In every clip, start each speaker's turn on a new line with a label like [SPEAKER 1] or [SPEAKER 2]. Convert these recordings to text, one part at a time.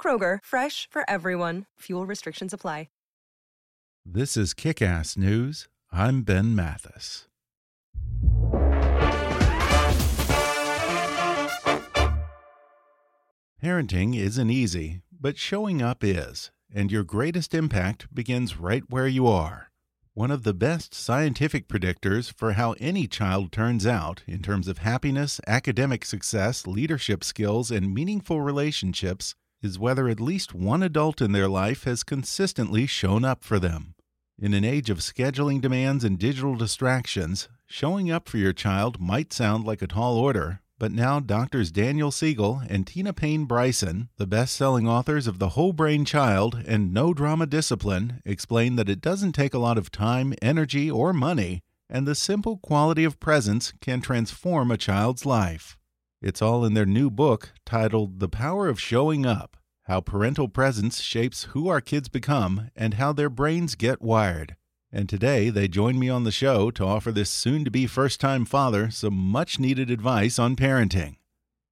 [SPEAKER 1] Kroger, fresh for everyone. Fuel restrictions apply.
[SPEAKER 2] This is Kick Ass News. I'm Ben Mathis. Parenting isn't easy, but showing up is, and your greatest impact begins right where you are. One of the best scientific predictors for how any child turns out in terms of happiness, academic success, leadership skills, and meaningful relationships is whether at least one adult in their life has consistently shown up for them. In an age of scheduling demands and digital distractions, showing up for your child might sound like a tall order, but now doctors Daniel Siegel and Tina Payne Bryson, the best selling authors of The Whole Brain Child and No Drama Discipline, explain that it doesn't take a lot of time, energy, or money, and the simple quality of presence can transform a child's life. It's all in their new book titled The Power of Showing Up How Parental Presence Shapes Who Our Kids Become and How Their Brains Get Wired. And today they join me on the show to offer this soon to be first time father some much needed advice on parenting.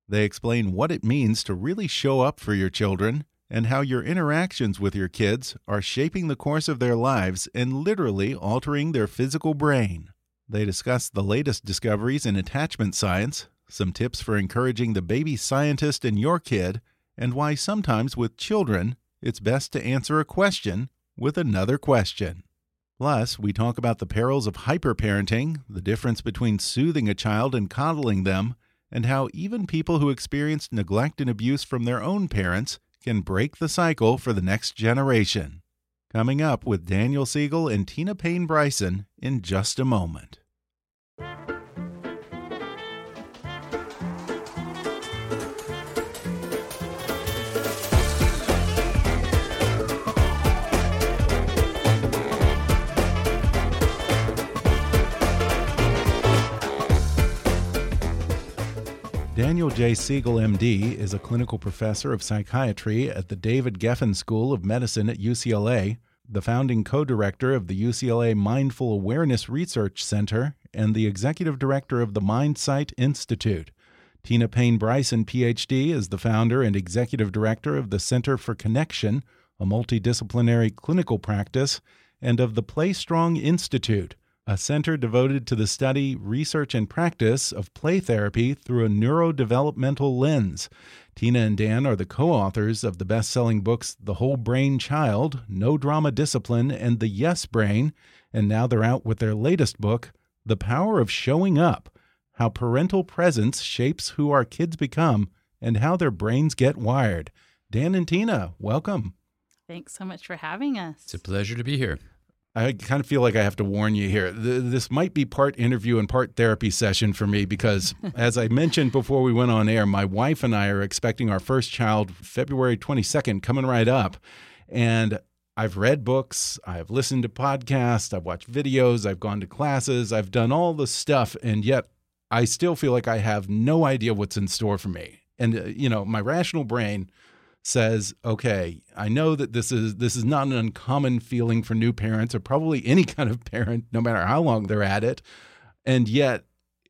[SPEAKER 2] They explain what it means to really show up for your children and how your interactions with your kids are shaping the course of their lives and literally altering their physical brain. They discuss the latest discoveries in attachment science, some tips for encouraging the baby scientist in your kid, and why sometimes with children it's best to answer a question with another question. Plus, we talk about the perils of hyperparenting, the difference between soothing a child and coddling them, and how even people who experienced neglect and abuse from their own parents can break the cycle for the next generation. Coming up with Daniel Siegel and Tina Payne Bryson in just a moment. Daniel J. Siegel, MD, is a clinical professor of psychiatry at the David Geffen School of Medicine at UCLA, the founding co director of the UCLA Mindful Awareness Research Center, and the executive director of the MindSight Institute. Tina Payne Bryson, PhD, is the founder and executive director of the Center for Connection, a multidisciplinary clinical practice, and of the Play Strong Institute a center devoted to the study, research, and practice of play therapy through a neurodevelopmental lens. Tina and Dan are the co authors of the best selling books The Whole Brain Child, No Drama Discipline, and The Yes Brain, and now they're out with their latest book, The Power of Showing Up How Parental Presence Shapes Who Our Kids Become and How Their Brains Get Wired. Dan and Tina, welcome.
[SPEAKER 3] Thanks so much for having us.
[SPEAKER 4] It's a pleasure to be here.
[SPEAKER 2] I kind of feel like I have to warn you here. This might be part interview and part therapy session for me because, as I mentioned before we went on air, my wife and I are expecting our first child February 22nd, coming right up. And I've read books, I've listened to podcasts, I've watched videos, I've gone to classes, I've done all the stuff, and yet I still feel like I have no idea what's in store for me. And, uh, you know, my rational brain says, okay, I know that this is this is not an uncommon feeling for new parents or probably any kind of parent, no matter how long they're at it, and yet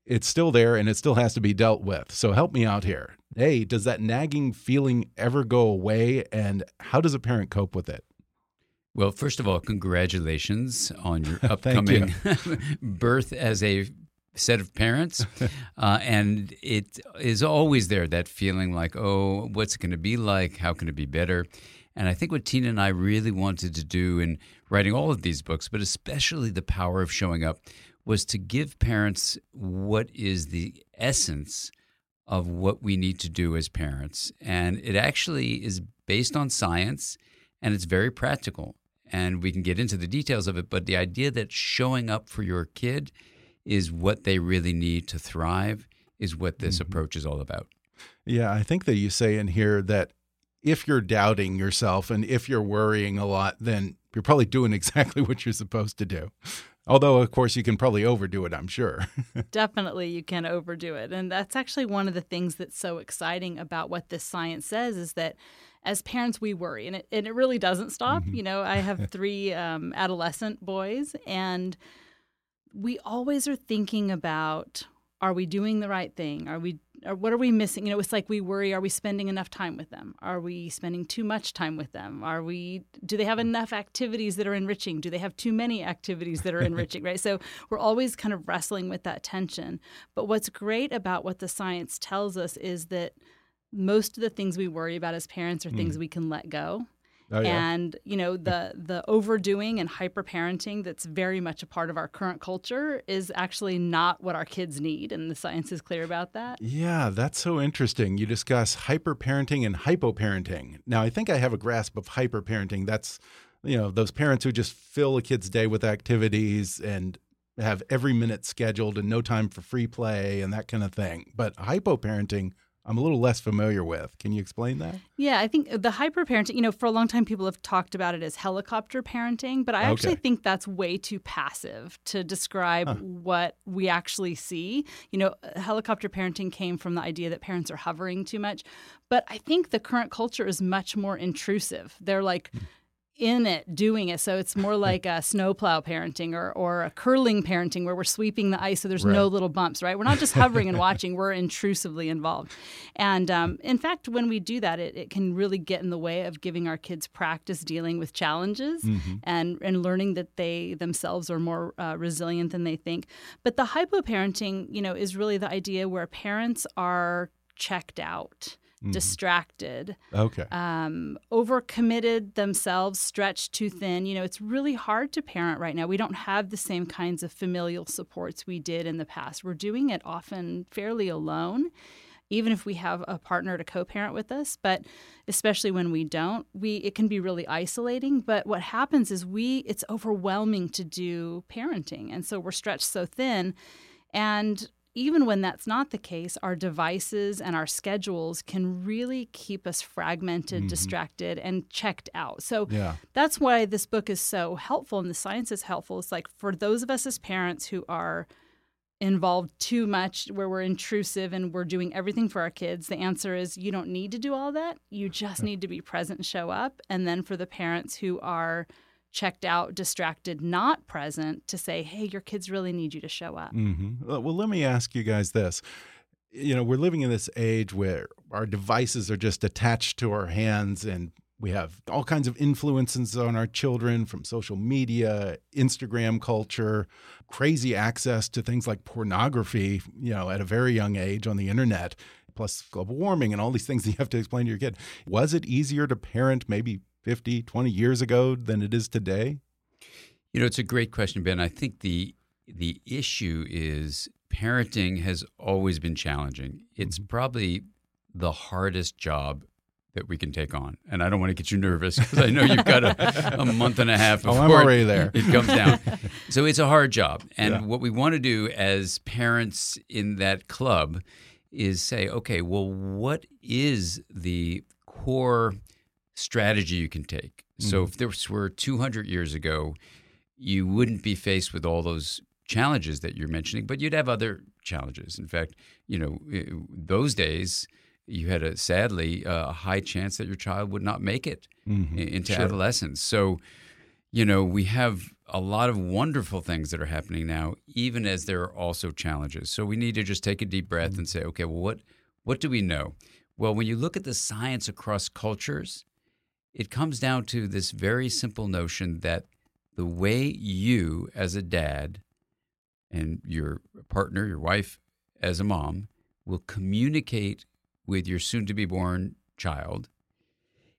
[SPEAKER 2] it's still there and it still has to be dealt with. So help me out here. Hey, does that nagging feeling ever go away, and how does a parent cope with it?
[SPEAKER 4] Well, first of all, congratulations on your upcoming you. birth as a set of parents. uh, and it is always there, that feeling like, oh, what's it going to be like? How can it be better? And I think what Tina and I really wanted to do in writing all of these books, but especially The Power of Showing Up, was to give parents what is the essence of what we need to do as parents. And it actually is based on science and it's very practical. And we can get into the details of it, but the idea that showing up for your kid is what they really need to thrive is what this mm -hmm. approach is all about.
[SPEAKER 2] Yeah, I think that you say in here that if you're doubting yourself and if you're worrying a lot, then you're probably doing exactly what you're supposed to do. Although, of course, you can probably overdo it, I'm sure.
[SPEAKER 3] Definitely, you can overdo it. And that's actually one of the things that's so exciting about what this science says is that as parents, we worry, and it, and it really doesn't stop. Mm -hmm. You know, I have three um, adolescent boys, and we always are thinking about are we doing the right thing? Are we or what are we missing? You know, it's like we worry, are we spending enough time with them? Are we spending too much time with them? Are we do they have enough activities that are enriching? Do they have too many activities that are enriching, right? So we're always kind of wrestling with that tension. But what's great about what the science tells us is that most of the things we worry about as parents are things mm. we can let go. Oh, yeah. And you know the the overdoing and hyper parenting that's very much a part of our current culture is actually not what our kids need, and the science is clear about that.
[SPEAKER 2] Yeah, that's so interesting. You discuss hyper parenting and hypoparenting. Now, I think I have a grasp of hyper parenting. That's you know those parents who just fill a kid's day with activities and have every minute scheduled and no time for free play and that kind of thing. But hypoparenting I'm a little less familiar with. Can you explain that?
[SPEAKER 3] Yeah, I think the hyper parenting, you know, for a long time people have talked about it as helicopter parenting, but I okay. actually think that's way too passive to describe huh. what we actually see. You know, helicopter parenting came from the idea that parents are hovering too much, but I think the current culture is much more intrusive. They're like, mm in it doing it. So it's more like a snowplow parenting or, or a curling parenting where we're sweeping the ice so there's right. no little bumps, right? We're not just hovering and watching, we're intrusively involved. And um, in fact, when we do that, it, it can really get in the way of giving our kids practice dealing with challenges mm-hmm. and, and learning that they themselves are more uh, resilient than they think. But the hypoparenting, you know, is really the idea where parents are checked out mm-hmm. distracted,
[SPEAKER 2] okay,
[SPEAKER 3] um, overcommitted themselves, stretched too thin. You know, it's really hard to parent right now. We don't have the same kinds of familial supports we did in the past. We're doing it often fairly alone even if we have a partner to co-parent with us but especially when we don't we it can be really isolating but what happens is we it's overwhelming to do parenting and so we're stretched so thin and even when that's not the case, our devices and our schedules can really keep us fragmented, mm-hmm. distracted, and checked out. So yeah. that's why this book is so helpful and the science is helpful. It's like for those of us as parents who are involved too much, where we're intrusive and we're doing everything for our kids, the answer is you don't need to do all that. You just need to be present and show up. And then for the parents who are checked out, distracted, not present to say, hey, your kids really need you to show up.
[SPEAKER 2] Mm -hmm. Well, let me ask you guys this. You know, we're living in this age where our devices are just attached to our hands and we have all kinds of influences on our children from social media, Instagram culture, crazy access to things like pornography, you know, at a very young age on the internet, plus global warming and all these things that you have to explain to your kid. Was it easier to parent maybe 50, 20 years ago than it is today?
[SPEAKER 4] You know, it's a great question, Ben. I think the the issue is parenting has always been challenging. It's mm-hmm. probably the hardest job that we can take on. And I don't want to get you nervous because I know you've got a, a, month and a half before
[SPEAKER 2] oh, I'm already there.
[SPEAKER 4] it comes down. so it's a hard job. And yeah. what we want to do as parents in that club is say, okay, well, what is the core strategy you can take. Mm-hmm. So if this were 200 years ago, you wouldn't be faced with all those challenges that you're mentioning, but you'd have other challenges. In fact, you know, those days you had a sadly a high chance that your child would not make it mm-hmm. into sure. adolescence. So, you know, we have a lot of wonderful things that are happening now, even as there are also challenges. So we need to just take a deep breath mm-hmm. and say, okay, well, what what do we know? Well, when you look at the science across cultures, it comes down to this very simple notion that the way you, as a dad, and your partner, your wife, as a mom, will communicate with your soon to be born child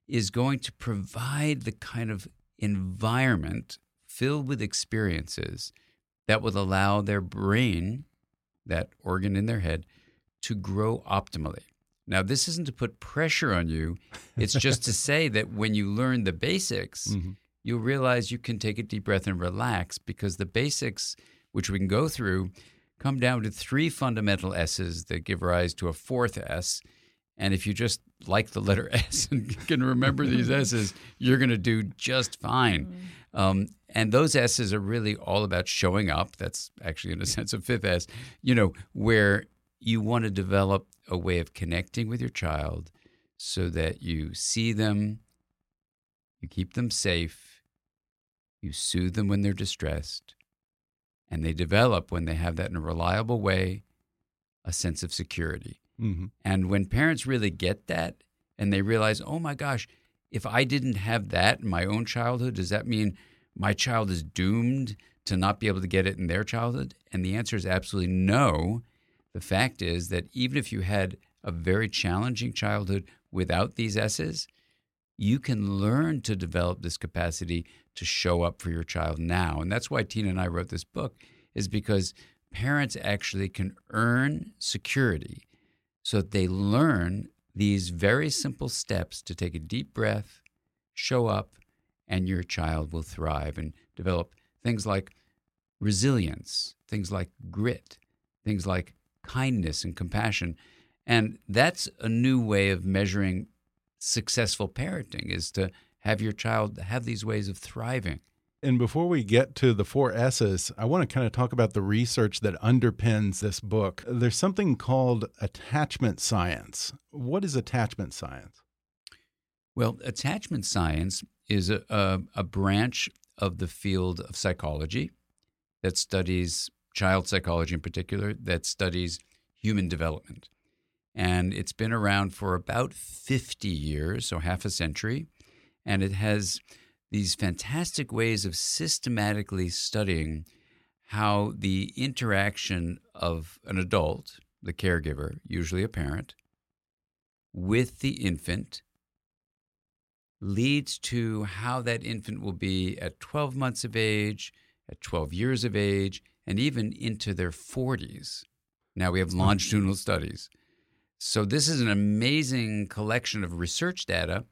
[SPEAKER 4] is going to provide the kind of environment filled with experiences that will allow their brain, that organ in their head, to grow optimally. Now, this isn't to put pressure on you. It's just to say that when you learn the basics, mm-hmm. you'll realize you can take a deep breath and relax because the basics, which we can go through, come down to three fundamental S's that give rise to a fourth S. And if you just like the letter S and can remember these S's, you're going to do just fine. Mm. Um, and those S's are really all about showing up. That's actually, in a sense, a fifth S, you know, where you want to develop a way of connecting with your child so that you see them, you keep them safe, you soothe them when they're distressed, and they develop when they have that in a reliable way a sense of security. Mm-hmm. And when parents really get that and they realize, oh my gosh, if I didn't have that in my own childhood, does that mean my child is doomed to not be able to get it in their childhood? And the answer is absolutely no. The fact is that even if you had a very challenging childhood without these S's, you can learn to develop this capacity to show up for your child now. And that's why Tina and I wrote this book, is because parents actually can earn security so that they learn these very simple steps to take a deep breath, show up, and your child will thrive and develop things like resilience, things like grit, things like kindness and compassion. And that's a new way of measuring successful parenting is to have your child have these ways of thriving.
[SPEAKER 2] And before we get to the four S's, I want to kind of talk about the research that underpins this book. There's something called attachment science. What is attachment science?
[SPEAKER 4] Well, attachment science is a, a, a branch of the field of psychology that studies child psychology in particular, that studies human development. And it's been around for about 50 years, so half a century. And it has these fantastic ways of systematically studying how the interaction of an adult, the caregiver, usually a parent, with the infant leads to how that infant will be at 12 months of age, at 12 years of age, and even into their 40s. Now we have hmm. longitudinal studies. So this is an amazing collection of research data,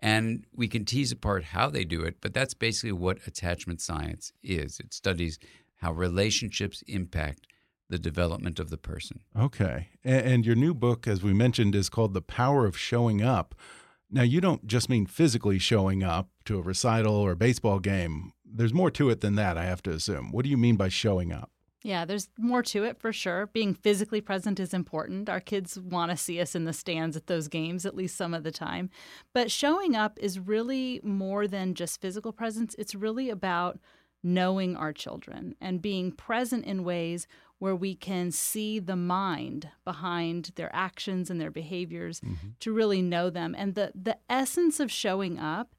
[SPEAKER 4] and we can tease apart how they do it, but that's basically what attachment science is. It studies how relationships impact the development of the person.
[SPEAKER 2] Okay. And your new book, as we mentioned, is called The Power of Showing Up. Now, you don't just mean physically showing up to a recital or a baseball game. There's more to it than that, I have to assume. What do you mean by showing up?
[SPEAKER 3] Yeah, there's more to it for sure. Being physically present is important. Our kids want to see us in the stands at those games, at least some of the time. But showing up is really more than just physical presence, it's really about knowing our children and being present in ways where we can see the mind behind their actions and their behaviors mm-hmm. to really know them. And the, the essence of showing up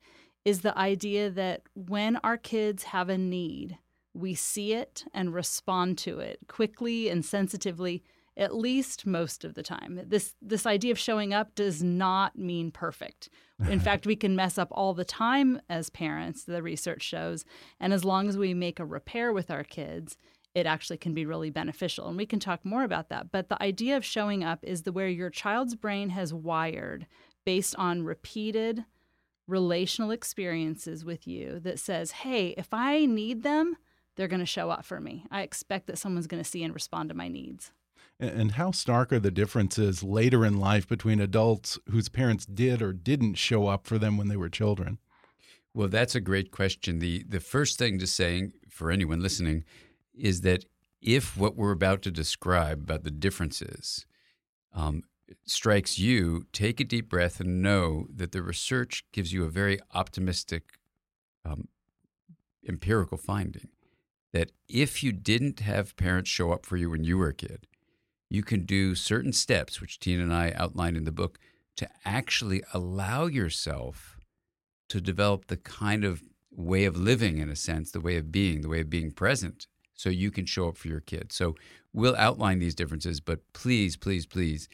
[SPEAKER 3] is the idea that when our kids have a need, we see it and respond to it quickly and sensitively at least most of the time. This this idea of showing up does not mean perfect. In fact, we can mess up all the time as parents, the research shows, and as long as we make a repair with our kids, it actually can be really beneficial. And we can talk more about that. But the idea of showing up is the where your child's brain has wired based on repeated relational experiences with you that says, "Hey, if I need them, they're going to show up for me. I expect that someone's going to see and respond to my needs."
[SPEAKER 2] And how stark are the differences later in life between adults whose parents did or didn't show up for them when they were children?
[SPEAKER 4] Well, that's a great question. The the first thing to say for anyone listening is that if what we're about to describe about the differences um, strikes you, take a deep breath and know that the research gives you a very optimistic um, empirical finding that if you didn't have parents show up for you when you were a kid, you can do certain steps, which Tina and I outlined in the book, to actually allow yourself to develop the kind of way of living, in a sense, the way of being, the way of being present so you can show up for your kids. So we'll outline these differences, but please, please, please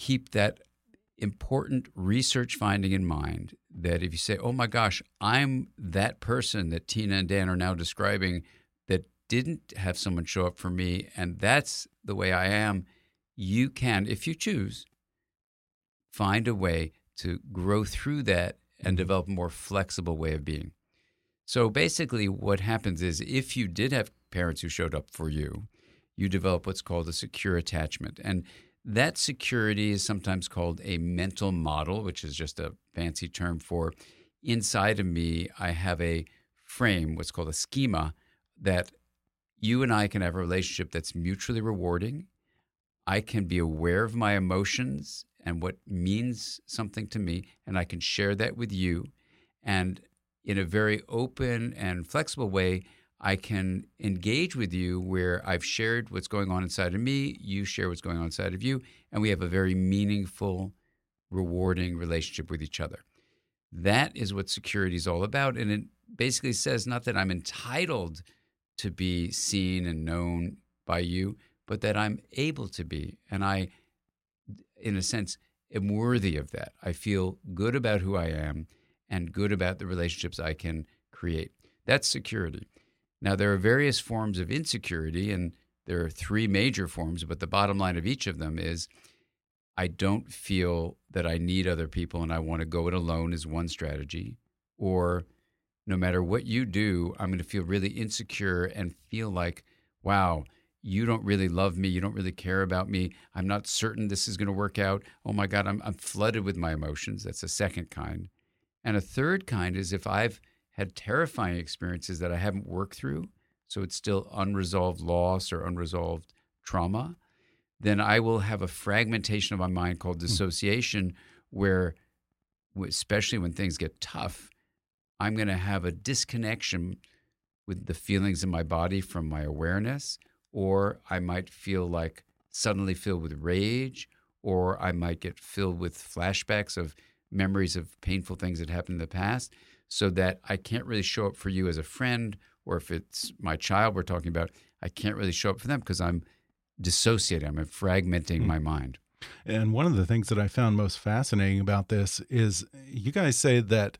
[SPEAKER 4] keep that important research finding in mind that if you say, oh my gosh, I'm that person that Tina and Dan are now describing that didn't have someone show up for me, and that's the way I am, you can, if you choose, find a way to grow through that and mm-hmm. develop a more flexible way of being. So basically, what happens is if you did have parents who showed up for you, you develop what's called a secure attachment. And that security is sometimes called a mental model, which is just a fancy term for inside of me, I have a frame, what's called a schema, that you and I can have a relationship that's mutually rewarding. I can be aware of my emotions and what means something to me, and I can share that with you. And in a very open and flexible way, I can engage with you where I've shared what's going on inside of me, you share what's going on inside of you, and we have a very meaningful, rewarding relationship with each other. That is what security is all about. And it basically says not that I'm entitled to be seen and known by you, but that I'm able to be. And I, in a sense, am worthy of that. I feel good about who I am and good about the relationships I can create. That's security. Now, there are various forms of insecurity, and there are three major forms, but the bottom line of each of them is I don't feel that I need other people and I want to go it alone, is one strategy. Or no matter what you do, I'm going to feel really insecure and feel like, wow, you don't really love me. You don't really care about me. I'm not certain this is going to work out. Oh my God, I'm, I'm flooded with my emotions. That's a second kind. And a third kind is if I've had terrifying experiences that I haven't worked through, so it's still unresolved loss or unresolved trauma, then I will have a fragmentation of my mind called hmm. dissociation, where, especially when things get tough, I'm going to have a disconnection with the feelings in my body from my awareness, or I might feel like suddenly filled with rage, or I might get filled with flashbacks of memories of painful things that happened in the past so that I can't really show up for you as a friend, or if it's my child we're talking about, I can't really show up for them because I'm dissociating, I'm fragmenting mm. my mind.
[SPEAKER 2] And one of the things that I found most fascinating about this is you guys say that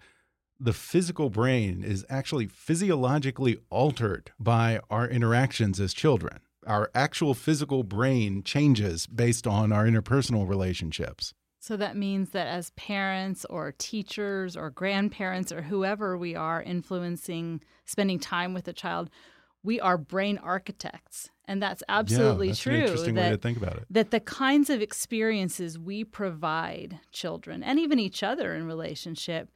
[SPEAKER 2] the physical brain is actually physiologically altered by our interactions as children. Our actual physical brain changes based on our interpersonal relationships.
[SPEAKER 3] So that means that as parents or teachers or grandparents or whoever we are influencing spending time with a child, we are brain architects. And that's absolutely
[SPEAKER 2] yeah, that's
[SPEAKER 3] true.
[SPEAKER 2] An interesting
[SPEAKER 3] that,
[SPEAKER 2] way to think about it.
[SPEAKER 3] That the kinds of experiences we provide children and even each other in relationship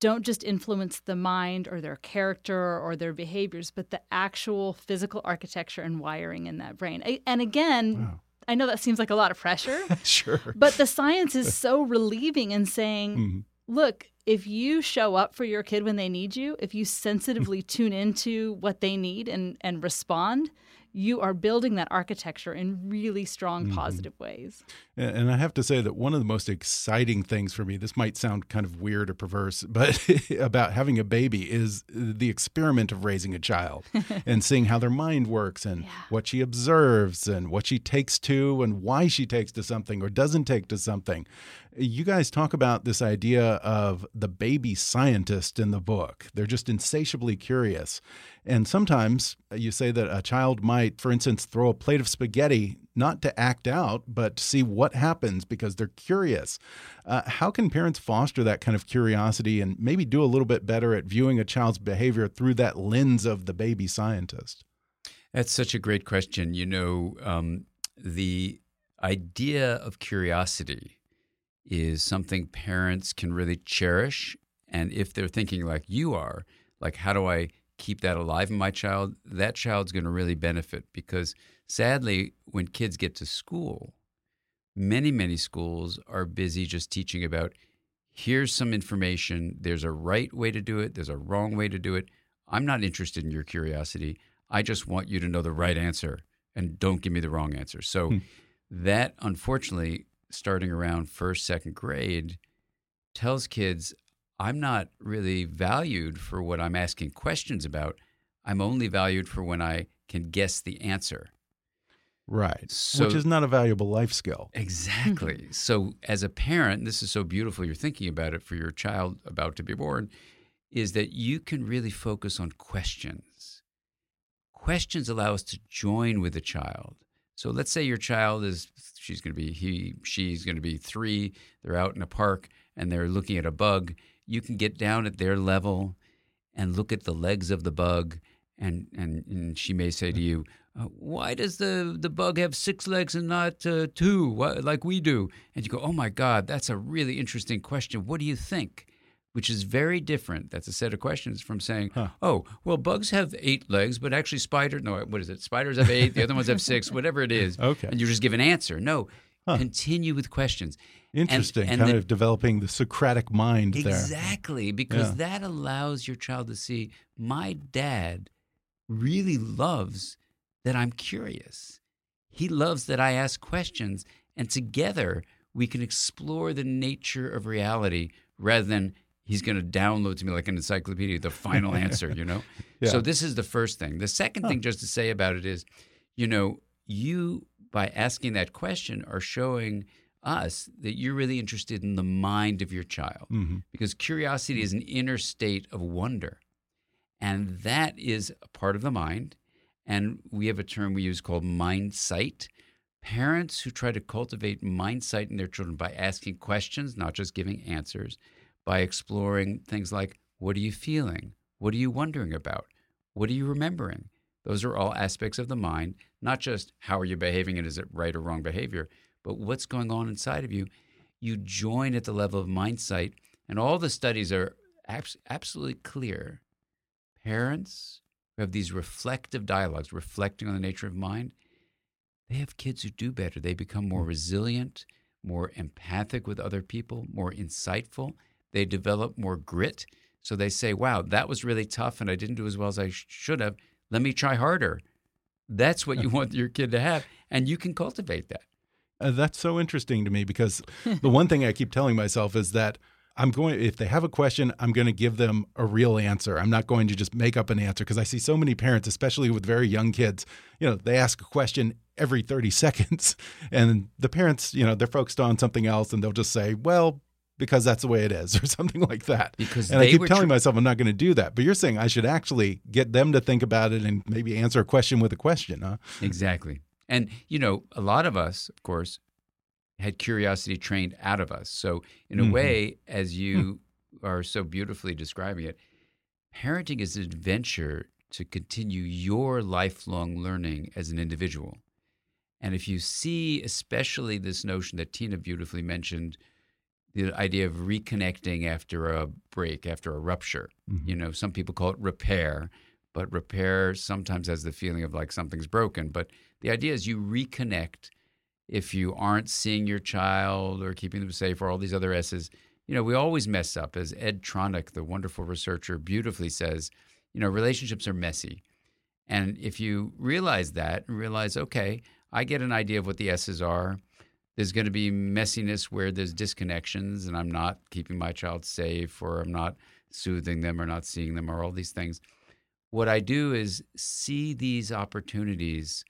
[SPEAKER 3] don't just influence the mind or their character or their behaviors, but the actual physical architecture and wiring in that brain. And again, wow. I know that seems like a lot of pressure.
[SPEAKER 2] sure.
[SPEAKER 3] But the science is so relieving in saying, mm-hmm. look, if you show up for your kid when they need you, if you sensitively tune into what they need and, and respond, you are building that architecture in really strong, mm-hmm. positive ways.
[SPEAKER 2] And I have to say that one of the most exciting things for me, this might sound kind of weird or perverse, but about having a baby is the experiment of raising a child and seeing how their mind works and yeah. what she observes and what she takes to and why she takes to something or doesn't take to something. You guys talk about this idea of the baby scientist in the book. They're just insatiably curious. And sometimes you say that a child might, for instance, throw a plate of spaghetti not to act out, but to see what happens because they're curious. Uh, how can parents foster that kind of curiosity and maybe do a little bit better at viewing a child's behavior through that lens of the baby scientist?
[SPEAKER 4] That's such a great question. You know, um, the idea of curiosity is something parents can really cherish. And if they're thinking like you are, like, how do I keep that alive in my child? That child's going to really benefit because sadly, when kids get to school, many, many schools are busy just teaching about here's some information. There's a right way to do it, there's a wrong way to do it. I'm not interested in your curiosity. I just want you to know the right answer and don't give me the wrong answer. So, hmm. that unfortunately starting around first, second grade tells kids, I'm not really valued for what I'm asking questions about. I'm only valued for when I can guess the answer.
[SPEAKER 2] Right.
[SPEAKER 4] So-
[SPEAKER 2] Which is not a valuable life skill.
[SPEAKER 4] Exactly. so, as a parent, this is so beautiful. You're thinking about it for your child about to be born, is that you can really focus on questions. Questions allow us to join with the child. So, let's say your child is, she's going to be, he, she's going to be three. They're out in a park and they're looking at a bug. You can get down at their level and look at the legs of the bug. And, and, and she may say to you, uh, why does the, the bug have six legs and not uh, two, like we do? And you go, oh my God, that's a really interesting question. What do you think? Which is very different. That's a set of questions from saying,
[SPEAKER 2] Huh.
[SPEAKER 4] oh, well, bugs have eight legs, but actually spiders, no, what is it? Spiders have eight, the other ones have six, whatever it is.
[SPEAKER 2] Okay.
[SPEAKER 4] And you just give an answer. No,
[SPEAKER 2] Huh.
[SPEAKER 4] continue with questions.
[SPEAKER 2] Interesting.
[SPEAKER 4] and
[SPEAKER 2] kind
[SPEAKER 4] the-
[SPEAKER 2] of developing the Socratic mind there.
[SPEAKER 4] Exactly, because
[SPEAKER 2] Yeah.
[SPEAKER 4] that allows your child to see my dad really loves that I'm curious. He loves that I ask questions, and together we can explore the nature of reality rather than he's going to download to me like an encyclopedia the final answer, you know?
[SPEAKER 2] Yeah.
[SPEAKER 4] So, this is the first thing. The second thing, just to say about it, is you know, you, by asking that question, are showing us that you're really interested in the mind of your child
[SPEAKER 2] Mhm.
[SPEAKER 4] because curiosity is an inner state of wonder. And that is a part of the mind. And we have a term we use called mind sight. Parents who try to cultivate mind sight in their children by asking questions, not just giving answers, by exploring things like what are you feeling? What are you wondering about? What are you remembering? Those are all aspects of the mind, not just how are you behaving and is it right or wrong behavior, but what's going on inside of you. You join at the level of mind sight, and all the studies are abs- absolutely clear. Parents who have these reflective dialogues, reflecting on the nature of mind, they have kids who do better. They become more resilient, more empathic with other people, more insightful. They develop more grit. So they say, wow, that was really tough and I didn't do as well as I sh- should have. Let me try harder. That's what you want your kid to have. And you can cultivate that.
[SPEAKER 2] Uh, that's so interesting to me because the one thing I keep telling myself is that I'm going, if they have a question, I'm going to give them a real answer. I'm not going to just make up an answer because I see so many parents, especially with very young kids, you know, they ask a question every 30 seconds and the parents, you know, they're focused on something else and they'll just say, well, because that's the way it is or something like that.
[SPEAKER 4] Because
[SPEAKER 2] and I keep telling myself I'm not going to do that. But you're saying I should actually get them to think about it and maybe answer a question with a question, huh?
[SPEAKER 4] Exactly. And, you know, a lot of us, of course, had curiosity trained out of us. So, in a
[SPEAKER 2] Mhm.
[SPEAKER 4] way, as you are so beautifully describing it, parenting is an adventure to continue your lifelong learning as an individual. And if you see, especially this notion that Tina beautifully mentioned, the idea of reconnecting after a break, after a rupture.
[SPEAKER 2] Mhm.
[SPEAKER 4] You know, some people call it repair, but repair sometimes has the feeling of like something's broken. But the idea is you reconnect if you aren't seeing your child or keeping them safe or all these other S's. You know, we always mess up. As Ed Tronick, the wonderful researcher, beautifully says, you know, relationships are messy. And if you realize that and realize, okay, I get an idea of what the S's are, there's going to be messiness where there's disconnections and I'm not keeping my child safe or I'm not soothing them or not seeing them or all these things. What I do is see these opportunities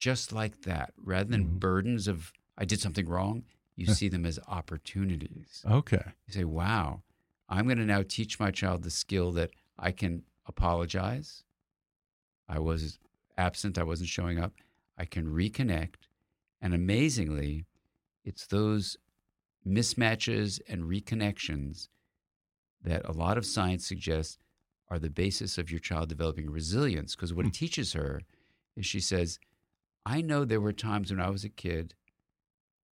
[SPEAKER 4] just like that rather than
[SPEAKER 2] Mhm.
[SPEAKER 4] burdens of I did something wrong. You see them as opportunities.
[SPEAKER 2] Okay.
[SPEAKER 4] You say, wow, I'm going to now teach my child the skill that I can apologize. I was absent, I wasn't showing up. I can reconnect. And amazingly, it's those mismatches and reconnections that a lot of science suggests are the basis of your child developing resilience. Because what it hmm. teaches her is she says, I know there were times when I was a kid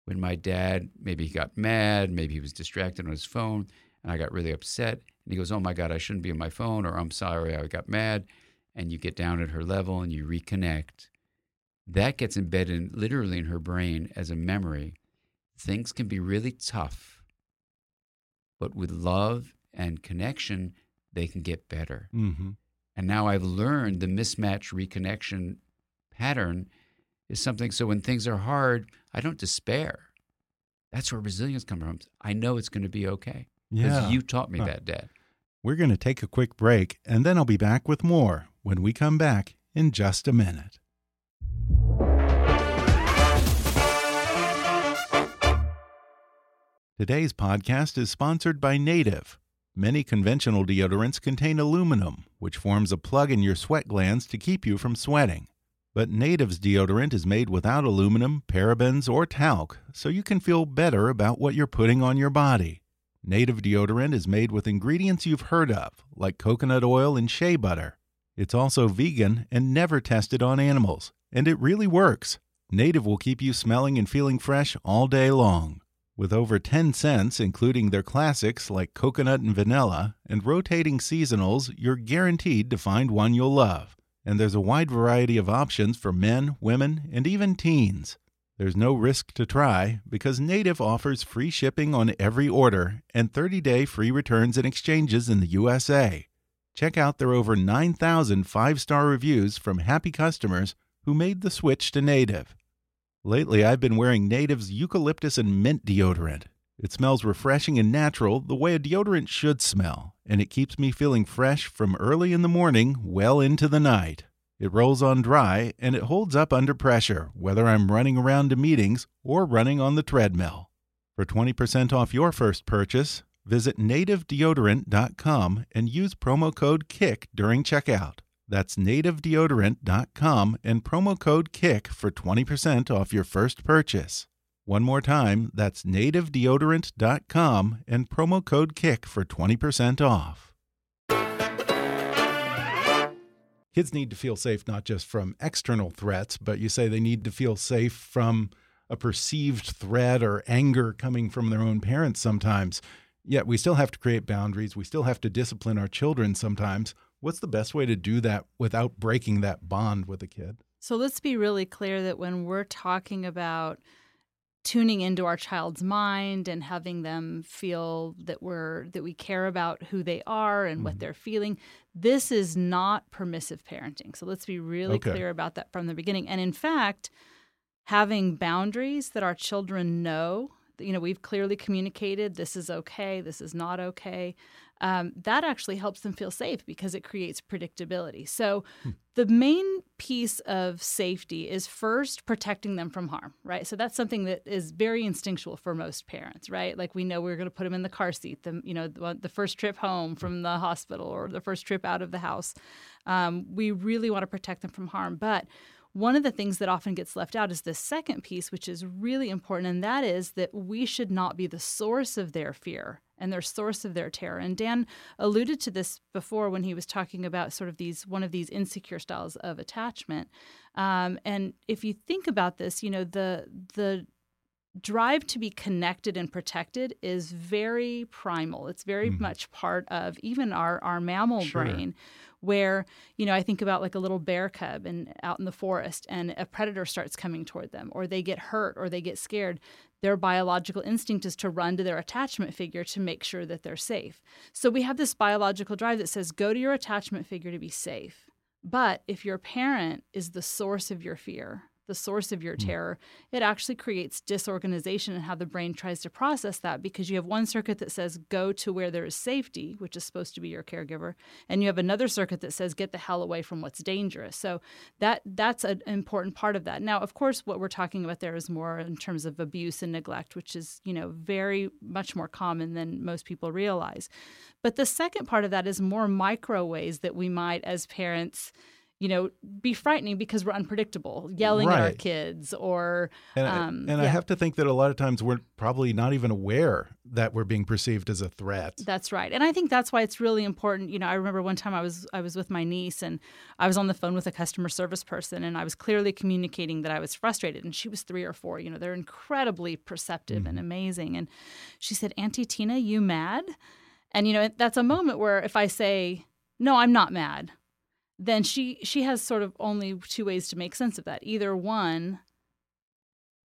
[SPEAKER 4] when my dad maybe he got mad, maybe he was distracted on his phone, and I got really upset. And he goes, Oh my God, I shouldn't be on my phone, or I'm sorry, I got mad. And you get down at her level and you reconnect. That gets embedded literally in her brain as a memory. Things can be really tough, but with love and connection, they can get better.
[SPEAKER 2] Mm-hmm.
[SPEAKER 4] And now I've learned the mismatch reconnection pattern is something. So when things are hard, I don't despair. That's where resilience comes from. I know it's going to be okay because
[SPEAKER 2] Yeah.
[SPEAKER 4] you taught me
[SPEAKER 2] Huh.
[SPEAKER 4] that, Dad.
[SPEAKER 2] We're going to take a quick break, and then I'll be back with more when we come back in just a minute. Today's podcast is sponsored by Native. Many conventional deodorants contain aluminum, which forms a plug in your sweat glands to keep you from sweating. But Native's deodorant is made without aluminum, parabens, or talc, so you can feel better about what you're putting on your body. Native deodorant is made with ingredients you've heard of, like coconut oil and shea butter. It's also vegan and never tested on animals, and it really works. Native will keep you smelling and feeling fresh all day long. With over 10 scents, including their classics like coconut and vanilla, and rotating seasonals, you're guaranteed to find one you'll love. And there's a wide variety of options for men, women, and even teens. There's no risk to try because Native offers free shipping on every order and 30 day free returns and exchanges in the USA. Check out their over 9,000 five star reviews from happy customers who made the switch to Native. Lately, I've been wearing Native's eucalyptus and mint deodorant. It smells refreshing and natural the way a deodorant should smell, and it keeps me feeling fresh from early in the morning well into the night. It rolls on dry and it holds up under pressure, whether I'm running around to meetings or running on the treadmill. For 20% off your first purchase, visit nativedeodorant.com and use promo code KICK during checkout. That's nativedeodorant.com and promo code KICK for 20% off your first purchase. One more time, that's nativedeodorant.com and promo code KICK for 20% off. Kids need to feel safe not just from external threats, but you say they need to feel safe from a perceived threat or anger coming from their own parents sometimes. Yet we still have to create boundaries. We still have to discipline our children sometimes. What's the best way to do that without breaking that bond with a kid?
[SPEAKER 3] So let's be really clear that when we're talking about tuning into our child's mind and having them feel that we're that we care about who they are and mm-hmm. what they're feeling this is not permissive parenting so let's be really okay. clear about that from the beginning and in fact having boundaries that our children know you know we've clearly communicated this is okay this is not okay um, that actually helps them feel safe because it creates predictability. So, hmm. the main piece of safety is first protecting them from harm, right? So that's something that is very instinctual for most parents, right? Like we know we're going to put them in the car seat, the you know the, the, first trip home from the hospital or the first trip out of the house. Um, we really want to protect them from harm, but one of the things that often gets left out is the second piece, which is really important, and that is that we should not be the source of their fear and their source of their terror. And Dan alluded to this before when he was talking about sort of these one of these insecure styles of attachment. Um, and if you think about this, you know the the drive to be connected and protected is very primal. It's very mm. much part of even our our mammal sure. brain where you know i think about like a little bear cub and out in the forest and a predator starts coming toward them or they get hurt or they get scared their biological instinct is to run to their attachment figure to make sure that they're safe so we have this biological drive that says go to your attachment figure to be safe but if your parent is the source of your fear the source of your hmm. terror, it actually creates disorganization in how the brain tries to process that because you have one circuit that says go to where there is safety, which is supposed to be your caregiver, and you have another circuit that says get the hell away from what's dangerous. So that that's an important part of that. Now, of course, what we're talking about there is more in terms of abuse and neglect, which is, you know, very much more common than most people realize. But the second part of that is more micro ways that we might as parents you know, be frightening because we're unpredictable, yelling right. at our kids or.
[SPEAKER 2] And, um, and yeah. I have to think that a lot of times we're probably not even aware that we're being perceived as a threat.
[SPEAKER 3] That's right, and I think that's why it's really important. You know, I remember one time I was I was with my niece and I was on the phone with a customer service person and I was clearly communicating that I was frustrated, and she was three or four. You know, they're incredibly perceptive mm-hmm. and amazing, and she said, "Auntie Tina, you mad?" And you know, that's a moment where if I say, "No, I'm not mad," then she she has sort of only two ways to make sense of that. Either one,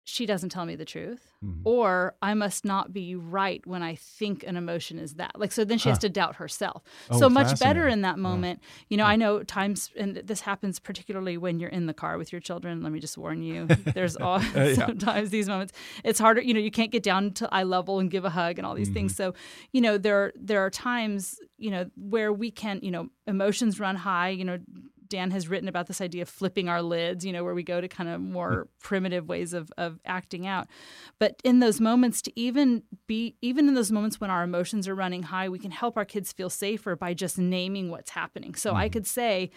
[SPEAKER 3] she doesn't tell me the truth, mm-hmm. or I must not be right when I think an emotion is that. Like so then she huh. has to doubt herself. Oh, so much better in that moment. Yeah. You know, yeah. I know times and this happens particularly when you're in the car with your children. Let me just warn you. There's all uh, sometimes these moments. It's harder, you know, you can't get down to eye level and give a hug and all these mm-hmm. things. So, you know, there there are times, you know, where we can, you know, emotions run high, you know, Dan has written about this idea of flipping our lids, you know, where we go to kind of more primitive ways of, of acting out. But in those moments, to even be, even in those moments when our emotions are running high, we can help our kids feel safer by just naming what's happening. So mm-hmm. I could say,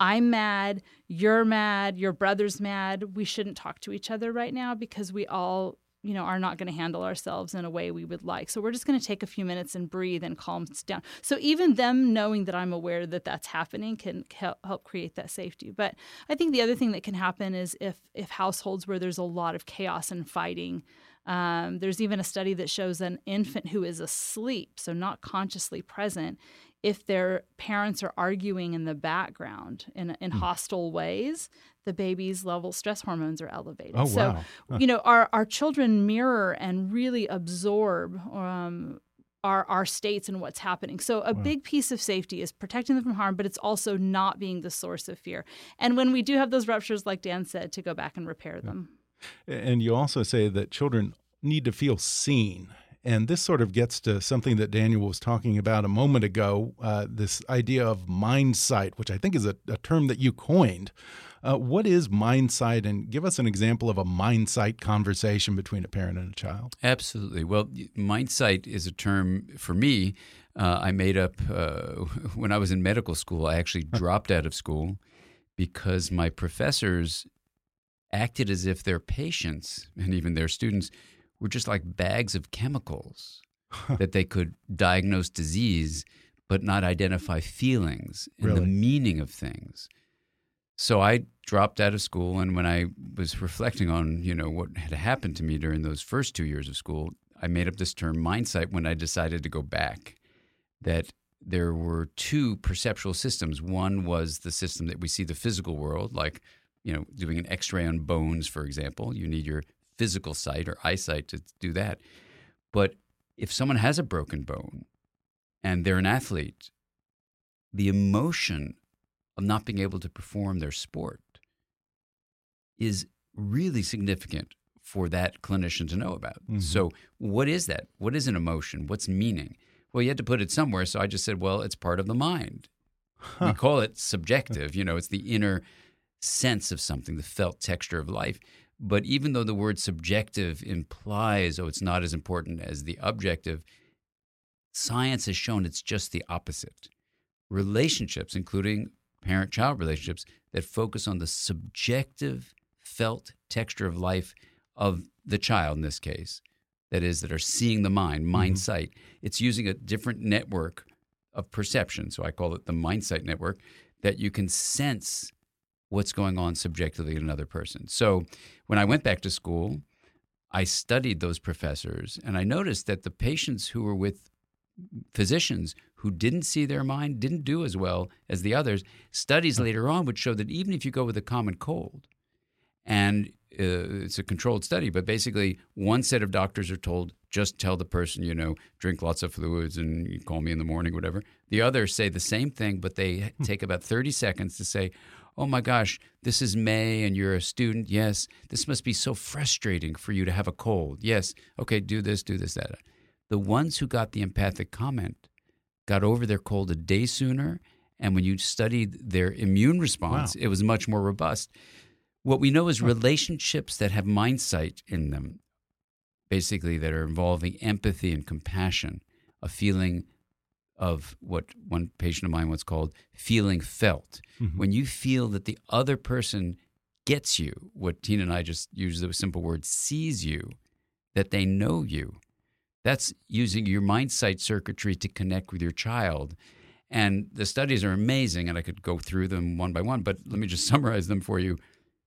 [SPEAKER 3] I'm mad, you're mad, your brother's mad. We shouldn't talk to each other right now because we all you know, are not going to handle ourselves in a way we would like. So we're just going to take a few minutes and breathe and calm down. So even them knowing that I'm aware that that's happening can help, help create that safety. But I think the other thing that can happen is if if households where there's a lot of chaos and fighting. Um, there's even a study that shows an infant who is asleep, so not consciously present, if their parents are arguing in the background in, in mm. hostile ways, the baby's level stress hormones are elevated.
[SPEAKER 2] Oh,
[SPEAKER 3] so,
[SPEAKER 2] wow.
[SPEAKER 3] Huh. you know, our, our children mirror and really absorb um, our, our states and what's happening. So, a wow. big piece of safety is protecting them from harm, but it's also not being the source of fear. And when we do have those ruptures, like Dan said, to go back and repair them.
[SPEAKER 2] And you also say that children need to feel seen and this sort of gets to something that Daniel was talking about a moment ago uh, this idea of mind sight, which I think is a, a term that you coined. Uh, what is mind sight? And give us an example of a mind sight conversation between a parent and a child.
[SPEAKER 4] Absolutely. Well, mind sight is a term for me. Uh, I made up uh, when I was in medical school. I actually dropped out of school because my professors acted as if their patients and even their students were just like bags of chemicals that they could diagnose disease but not identify feelings and
[SPEAKER 2] really?
[SPEAKER 4] the meaning of things. So I dropped out of school and when I was reflecting on, you know, what had happened to me during those first 2 years of school, I made up this term mindsight when I decided to go back that there were two perceptual systems. One was the system that we see the physical world like you know, doing an X-ray on bones, for example, you need your physical sight or eyesight to do that. But if someone has a broken bone and they're an athlete, the emotion of not being able to perform their sport is really significant for that clinician to know about. Mm-hmm. So, what is that? What is an emotion? What's meaning? Well, you had to put it somewhere. So I just said, well, it's part of the mind. Huh. We call it subjective. You know, it's the inner sense of something, the felt texture of life. But even though the word subjective implies, oh, it's not as important as the objective, science has shown it's just the opposite. Relationships, including parent child relationships, that focus on the subjective felt texture of life of the child in this case, that is, that are seeing the mind, mind mm-hmm. sight, it's using a different network of perception. So I call it the mind sight network, that you can sense what's going on subjectively in another person. So when I went back to school, I studied those professors and I noticed that the patients who were with physicians who didn't see their mind didn't do as well as the others. Studies later on would show that even if you go with a common cold, and uh, it's a controlled study, but basically one set of doctors are told just tell the person, you know, drink lots of fluids and you call me in the morning, whatever. The others say the same thing, but they hmm. take about 30 seconds to say, oh my gosh, this is May and you're a student. Yes, this must be so frustrating for you to have a cold. Yes, okay, do this, do this, that. The ones who got the empathic comment got over their cold a day sooner. And when you studied their immune response, wow. it was much more robust. What we know is relationships that have mindsight in them, basically, that are involving empathy and compassion, a feeling of what one patient of mine once called feeling felt. Mm-hmm. When you feel that the other person gets you, what Tina and I just used the simple word sees you, that they know you. That's using your mind sight circuitry to connect with your child. And the studies are amazing, and I could go through them one by one, but let me just summarize them for you.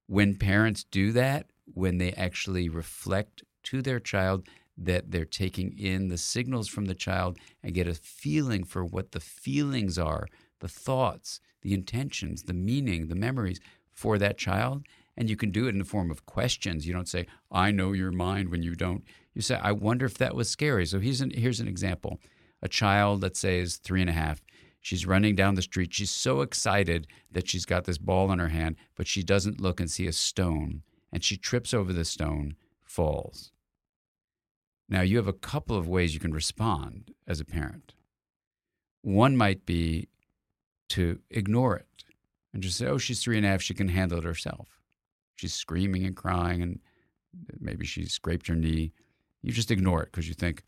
[SPEAKER 4] When parents do that, when they actually reflect to their child, that they're taking in the signals from the child and get a feeling for what the feelings are, the thoughts, the intentions, the meaning, the memories for that child. And you can do it in the form of questions. You don't say, I know your mind when you don't. You say, I wonder if that was scary. So here's an, here's an example. A child, let's say, is three and a half. She's running down the street. She's so excited that she's got this ball in her hand, but she doesn't look and see a stone. And she trips over the stone, falls. Now, you have a couple of ways you can respond as a parent. One might be to ignore it and just say, oh, she's three and a half. She can handle it herself. She's screaming and crying, and maybe she scraped her knee. You just ignore it because you think,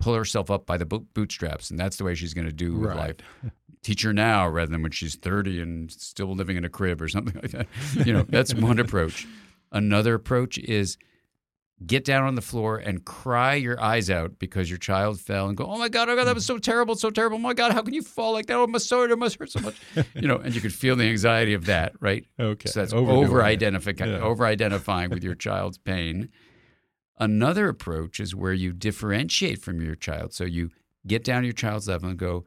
[SPEAKER 4] pull herself up by the bootstraps, and that's the way she's going to do with
[SPEAKER 2] Right.
[SPEAKER 4] life. Teach her now rather than when she's 30 and still living in a crib or something like that. You know, that's one approach. Another approach is get down on the floor and cry your eyes out because your child fell and go, oh my God, oh God, that was so mm. terrible, so terrible. Oh my God, how can you fall like that? Oh, my sorry, it must hurt so much. You know, and you could feel the anxiety of that, right?
[SPEAKER 2] Okay.
[SPEAKER 4] So that's over identifying
[SPEAKER 2] Yeah.
[SPEAKER 4] over identifying with your child's pain. Another approach is where you differentiate from your child. So you get down to your child's level and go,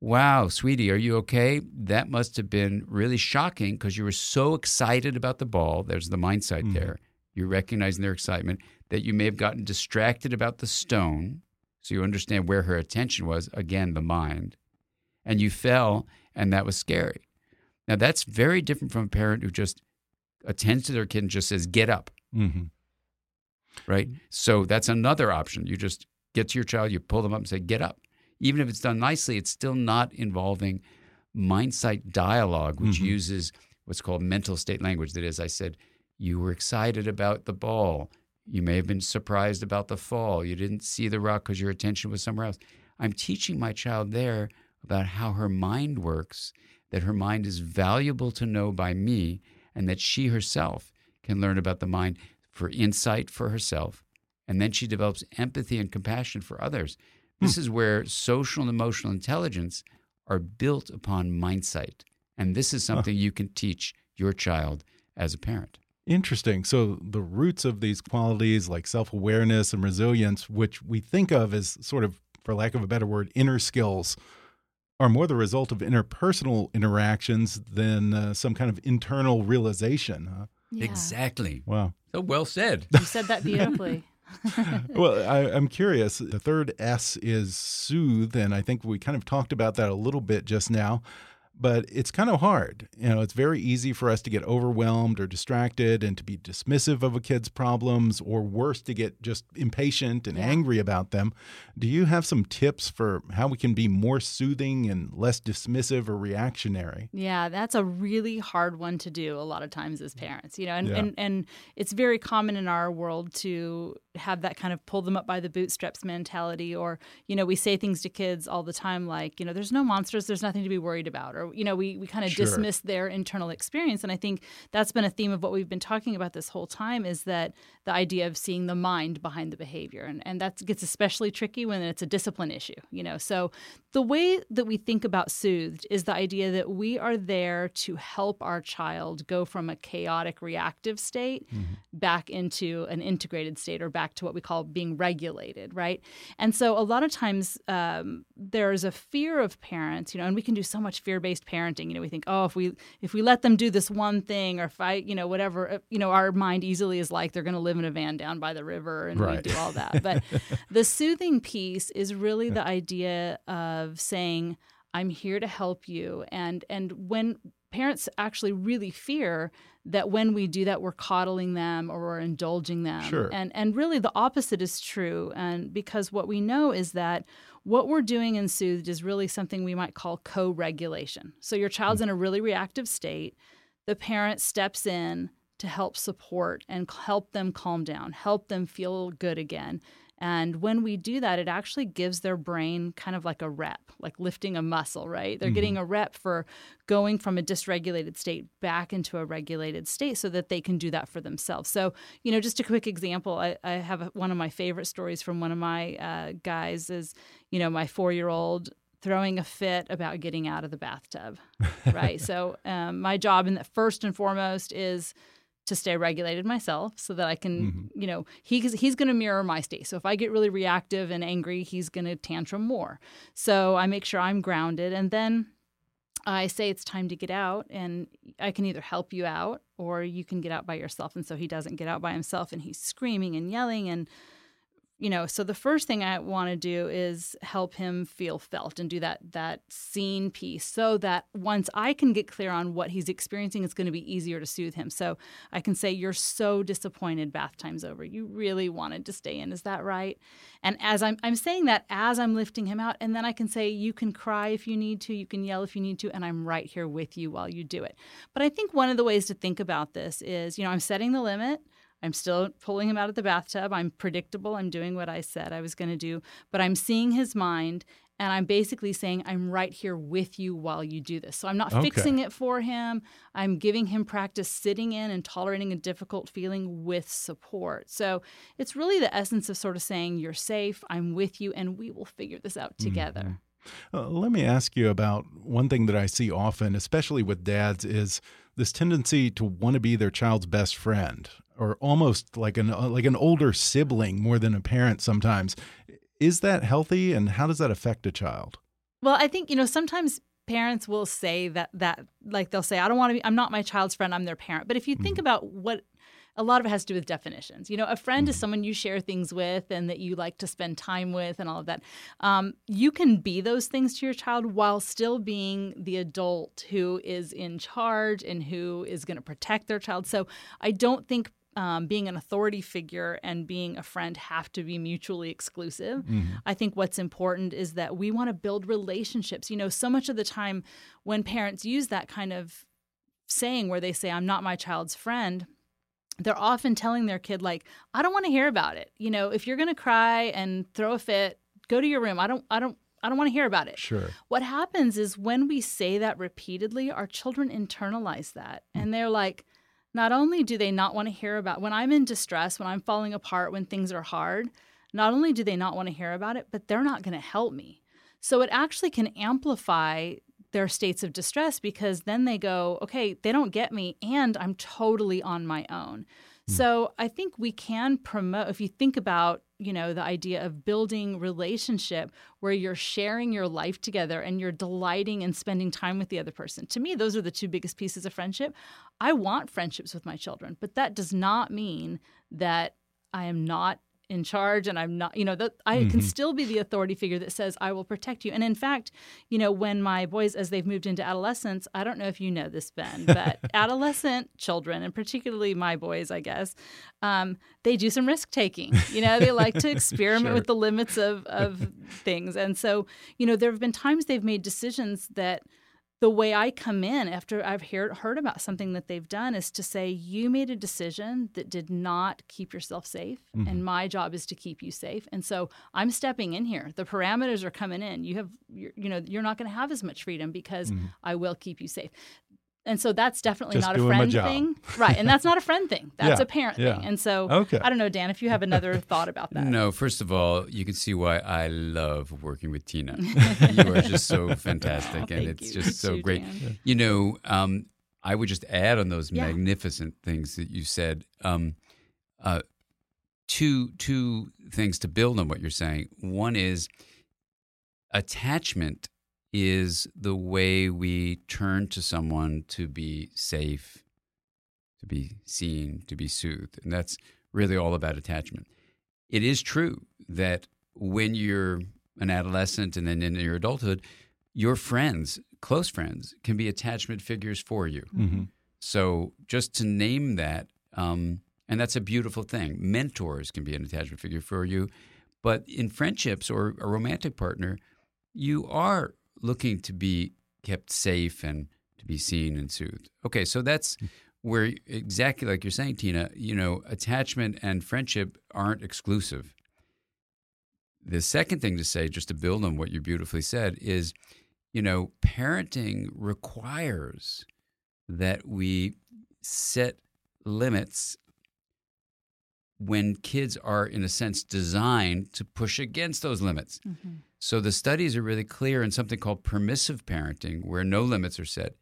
[SPEAKER 4] Wow, sweetie, are you okay? That must have been really shocking because you were so excited about the ball. There's the mind sight there. You're recognizing their excitement that you may have gotten distracted about the stone. So you understand where her attention was. Again, the mind. And you fell, and that was scary. Now, that's very different from a parent who just attends to their kid and just says, get up,
[SPEAKER 2] Mhm.
[SPEAKER 4] Right? So that's another option. You just get to your child, you pull them up and say, get up. Even if it's done nicely, it's still not involving mind sight dialogue, which
[SPEAKER 2] Mhm.
[SPEAKER 4] uses what's called mental state language. That is, I said, you were excited about the ball. You may have been surprised about the fall. You didn't see the rock because your attention was somewhere else. I'm teaching my child there about how her mind works, that her mind is valuable to know by me, and that she herself can learn about the mind for insight for herself. And then she develops empathy and compassion for others. This is where social and emotional intelligence are built upon mindsight. And this is something you can teach your child as a parent.
[SPEAKER 2] Interesting. So the roots of these qualities like self-awareness and resilience, which we think of as sort of, for lack of a better word, inner skills, are more the result of interpersonal interactions than uh, some kind of internal realization. Huh?
[SPEAKER 3] Yeah.
[SPEAKER 4] Exactly.
[SPEAKER 2] Wow.
[SPEAKER 4] So well said.
[SPEAKER 3] You said that beautifully.
[SPEAKER 2] well, I, I'm curious. The third S is soothe, and I think we kind of talked about that a little bit just now. But it's kind of hard. You know, it's very easy for us to get overwhelmed or distracted and to be dismissive of a kid's problems, or worse, to get just impatient and
[SPEAKER 3] Yeah.
[SPEAKER 2] angry about them. Do you have some tips for how we can be more soothing and less dismissive or reactionary?
[SPEAKER 3] Yeah, that's a really hard one to do a lot of times as parents, you know, and,
[SPEAKER 2] Yeah.
[SPEAKER 3] and, and it's very common in our world to have that kind of pull them up by the bootstraps mentality. Or, you know, we say things to kids all the time like, you know, there's no monsters, there's nothing to be worried about. Or, you know, we, we kind of
[SPEAKER 2] Sure.
[SPEAKER 3] dismiss their internal experience. And I think that's been a theme of what we've been talking about this whole time is that the idea of seeing the mind behind the behavior. And, and that gets especially tricky when it's a discipline issue, you know. So the way that we think about soothed is the idea that we are there to help our child go from a chaotic reactive state mm-hmm. back into an integrated state or back to what we call being regulated, right? And so a lot of times um, there's a fear of parents, you know, and we can do so much fear-based parenting. You know, we think, oh, if we if we let them do this one thing or if I, you know, whatever, uh, you know, our mind easily is like they're going to live in a van down by the river and
[SPEAKER 2] Right.
[SPEAKER 3] we do all that. But the soothing piece is really the idea of saying, I'm here to help you. And and when parents actually really fear that when we do that we're coddling them or we're indulging them.
[SPEAKER 2] Sure.
[SPEAKER 3] And and really the opposite is true. And because what we know is that what we're doing in soothed is really something we might call co-regulation. So your child's hmm. in a really reactive state, the parent steps in to help support and help them calm down, help them feel good again. And when we do that, it actually gives their brain kind of like a rep, like lifting a muscle, right? They're getting a rep for going from a dysregulated state back into a regulated state so that they can do that for themselves. So, you know, just a quick example I, I have one of my favorite stories from one of my uh, guys is, you know, my four year old throwing a fit about getting out of the bathtub, right? so, um, my job, in the first and foremost, is to stay regulated myself so that I can, mm-hmm. you know, he's he's going to mirror my state. So if I get really reactive and angry, he's going to tantrum more. So I make sure I'm grounded and then I say it's time to get out and I can either help you out or you can get out by yourself. And so he doesn't get out by himself and he's screaming and yelling and you know so the first thing i want to do is help him feel felt and do that that scene piece so that once i can get clear on what he's experiencing it's going to be easier to soothe him. So i can say you're so disappointed bath time's over. You really wanted to stay in. Is that right? And as i'm i'm saying that as i'm lifting him out and then i can say you can cry if you need to you can yell if you need to and i'm right here with you while you do it. But i think one of the ways to think about this is you know i'm setting the limit I'm still pulling him out of the bathtub. I'm predictable. I'm doing what I said I was going to do, but I'm seeing his mind and I'm basically saying, I'm right here with you while you do this. So I'm not
[SPEAKER 2] Okay.
[SPEAKER 3] fixing it for him. I'm giving him practice sitting in and tolerating a difficult feeling with support. So it's really the essence of sort of saying, You're safe, I'm with you, and we will figure this out together.
[SPEAKER 2] Uh, let me ask you about one thing that I see often, especially with dads, is this tendency to want to be their child's best friend, or almost like an uh, like an older sibling more than a parent. Sometimes, is that healthy, and how does that affect a child?
[SPEAKER 3] Well, I think, you know, sometimes parents will say that that like they'll say, I don't want to be I'm not my child's friend, I'm their parent. But if you think about what a lot of it has to do with definitions. You know, a friend is someone you share things with and that you like to spend time with and all of that. Um, you can be those things to your child while still being the adult who is in charge and who is going to protect their child. So I don't think um, being an authority figure and being a friend have to be mutually exclusive. I think what's important is that we want to build relationships. You know, so much of the time when parents use that kind of saying where they say, I'm not my child's friend, they're often telling their kid, like, I don't want to hear about it. You know, if you're going to cry and throw a fit, go to your room. I don't, I don't, I don't want to hear about it.
[SPEAKER 2] Sure.
[SPEAKER 3] What happens is when we say that repeatedly, our children internalize that mm. and they're like, not only do they not want to hear about when I'm in distress, when I'm falling apart, when things are hard, not only do they not want to hear about it, but they're not going to help me. So it actually can amplify their states of distress because then they go, okay, they don't get me and I'm totally on my own. Hmm. So I think we can promote if you think about, you know, the idea of building relationship where you're sharing your life together and you're delighting and spending time with the other person. To me, those are the two biggest pieces of friendship. I want friendships with my children, but that does not mean that I am not in charge and I'm not, you know, that I can still be the authority figure that says I will protect you. And in fact, you know, when my boys as they've moved into adolescence, I don't know if you know this Ben, but adolescent children and particularly my boys, I guess, um, they do some risk taking. You know, they like to experiment
[SPEAKER 2] Sure.
[SPEAKER 3] with the limits of of things. And so, you know, there have been times they've made decisions that the way I come in after I've heard, heard about something that they've done is to say, you made a decision that did not keep yourself safe, and mm-hmm. my job is to keep you safe. And so I'm stepping in here. The parameters are coming in. You have, you're, you know, you're not going to have as much freedom because mm-hmm. I will keep you safe. And so that's definitely
[SPEAKER 2] Just
[SPEAKER 3] not a
[SPEAKER 2] doing my
[SPEAKER 3] friend
[SPEAKER 2] job.
[SPEAKER 3] thing, right? And that's not a friend thing. That's
[SPEAKER 2] Yeah,
[SPEAKER 3] a parent
[SPEAKER 2] yeah.
[SPEAKER 3] thing. And so
[SPEAKER 2] Okay.
[SPEAKER 3] I don't know, Dan, if you have another thought about that.
[SPEAKER 4] No, first of all, you can see why I love working with Tina. you are just so fantastic, and it's
[SPEAKER 3] you.
[SPEAKER 4] just so
[SPEAKER 3] You
[SPEAKER 4] great.
[SPEAKER 3] Dan.
[SPEAKER 4] You know, um, I would just add on those
[SPEAKER 3] Yeah.
[SPEAKER 4] magnificent things that you said. Um, uh, two two things to build on what you're saying. One is attachment is the way we turn to someone to be safe, to be seen, to be soothed, and that's really all about attachment. It is true that when you're an adolescent and then in your adulthood, your friends, close friends, can be attachment figures for you.
[SPEAKER 2] hmm
[SPEAKER 4] So just to name that, um, and that's a beautiful thing. Mentors can be an attachment figure for you, but in friendships or a romantic partner, you are looking to be kept safe and to be seen and soothed. Okay, so that's hmm. where exactly like you're saying, Tina. You know, attachment and friendship aren't exclusive. The second thing to say, just to build on what you beautifully said, is, you know, parenting requires that we set limits when kids are, in a sense, designed to push against those limits. So the studies are really clear in something called permissive parenting, where no limits are set.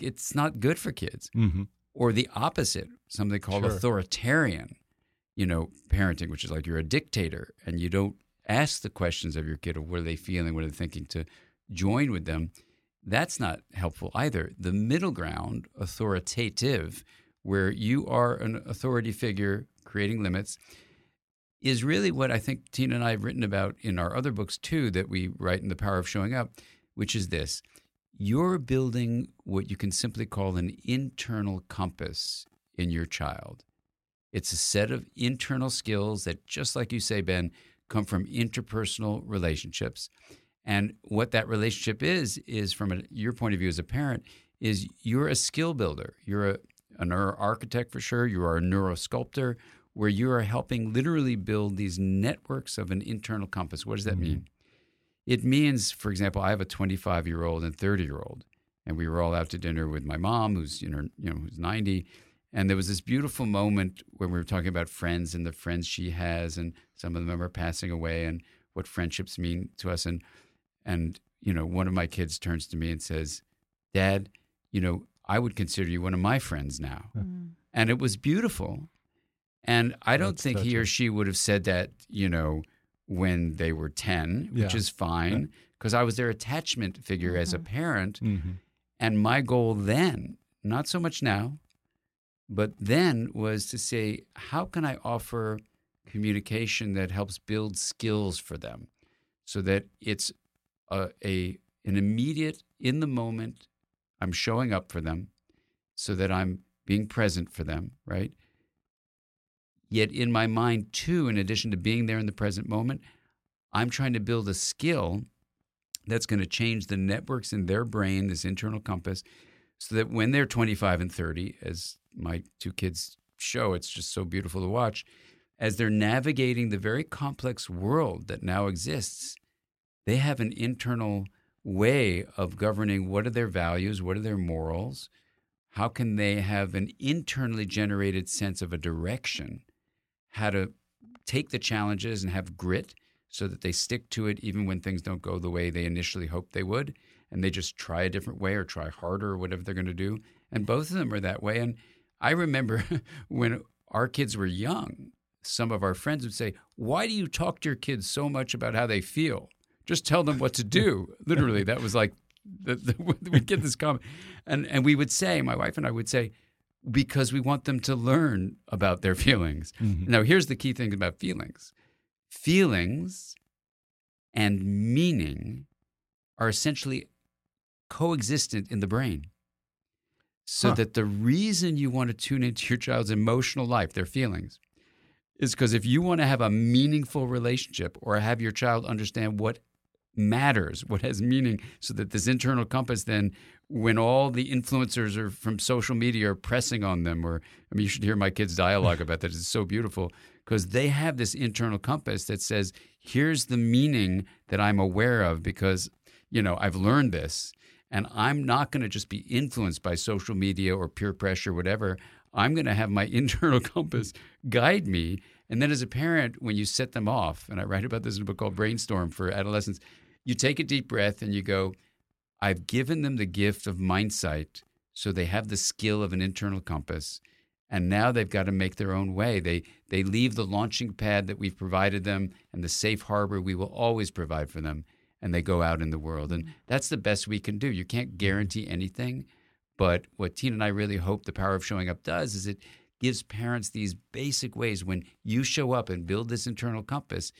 [SPEAKER 4] It's not good for kids.
[SPEAKER 2] hmm
[SPEAKER 4] Or the opposite, something called
[SPEAKER 2] Sure.
[SPEAKER 4] authoritarian, you know, parenting, which is like you're a dictator and you don't ask the questions of your kid of what are they feeling, what are they thinking to join with them. That's not helpful either. The middle ground, authoritative, where you are an authority figure creating limits, is really what I think Tina and I have written about in our other books too, that we write in The Power of Showing Up, which is this you're building what you can simply call an internal compass in your child. It's a set of internal skills that, just like you say, Ben, come from interpersonal relationships. And what that relationship is, is from a, your point of view as a parent, is you're a skill builder. You're a, a neuro architect for sure. You are a neurosculptor, where you are helping literally build these networks of an internal compass. What does that mm-hmm. mean? It means, for example, I have a 25 year old and 30 year old, and we were all out to dinner with my mom, who's you know, you know who's 90, and there was this beautiful moment when we were talking about friends and the friends she has, and some of them are passing away, and what friendships mean to us, and and you know, one of my kids turns to me and says, "Dad, you know, I would consider you one of my friends now," mm. and it was beautiful. And I don't That's think he or she would have said that, you know, when they were 10, yeah. which is fine because yeah. I was their attachment figure mm-hmm. as a mm-hmm. parent. Mm-hmm. And my goal then, not so much now, but then was to say, how can I offer communication that helps build skills for them so that it's a, a an immediate, in the moment, I'm showing up for them so that I'm being present for them, right? Yet in my mind, too, in addition to being there in the present moment, I'm trying to build a skill that's going to change the networks in their brain, this internal compass, so that when they're 25 and 30, as my two kids show, it's just so beautiful to watch, as they're navigating the very complex world that now exists, they have an internal way of governing what are their values, what are their morals, how can they have an internally generated sense of a direction how to take the challenges and have grit so that they stick to it even when things don't go the way they initially hoped they would and they just try a different way or try harder or whatever they're going to do. And both of them are that way. And i remember when our kids were young some of our friends would say why do you talk to your kids so much about how they feel just tell them what to do literally that was like the, the, we get this comment and and we would say my wife and i would say because we want them to learn about their feelings. Mm-hmm. Now, here's the key thing about feelings feelings and meaning are essentially coexistent in the brain. So huh. that the reason you want to tune into your child's emotional life, their feelings, is because if you want to have a meaningful relationship or have your child understand what matters, what has meaning, so that this internal compass then, when all the influencers are from social media are pressing on them, or I mean, you should hear my kids' dialogue about that. It's so beautiful because they have this internal compass that says, here's the meaning that I'm aware of because, you know, I've learned this. And I'm not going to just be influenced by social media or peer pressure, whatever. I'm going to have my internal compass guide me. And then as a parent, when you set them off, and I write about this in a book called Brainstorm for Adolescents, you take a deep breath and you go, I've given them the gift of mindsight so they have the skill of an internal compass. And now they've got to make their own way. They, they leave the launching pad that we've provided them and the safe harbor we will always provide for them, and they go out in the world. And mm-hmm. that's the best we can do. You can't mm-hmm. guarantee anything. But what Tina and I really hope the power of showing up does is it gives parents these basic ways when you show up and build this internal compass,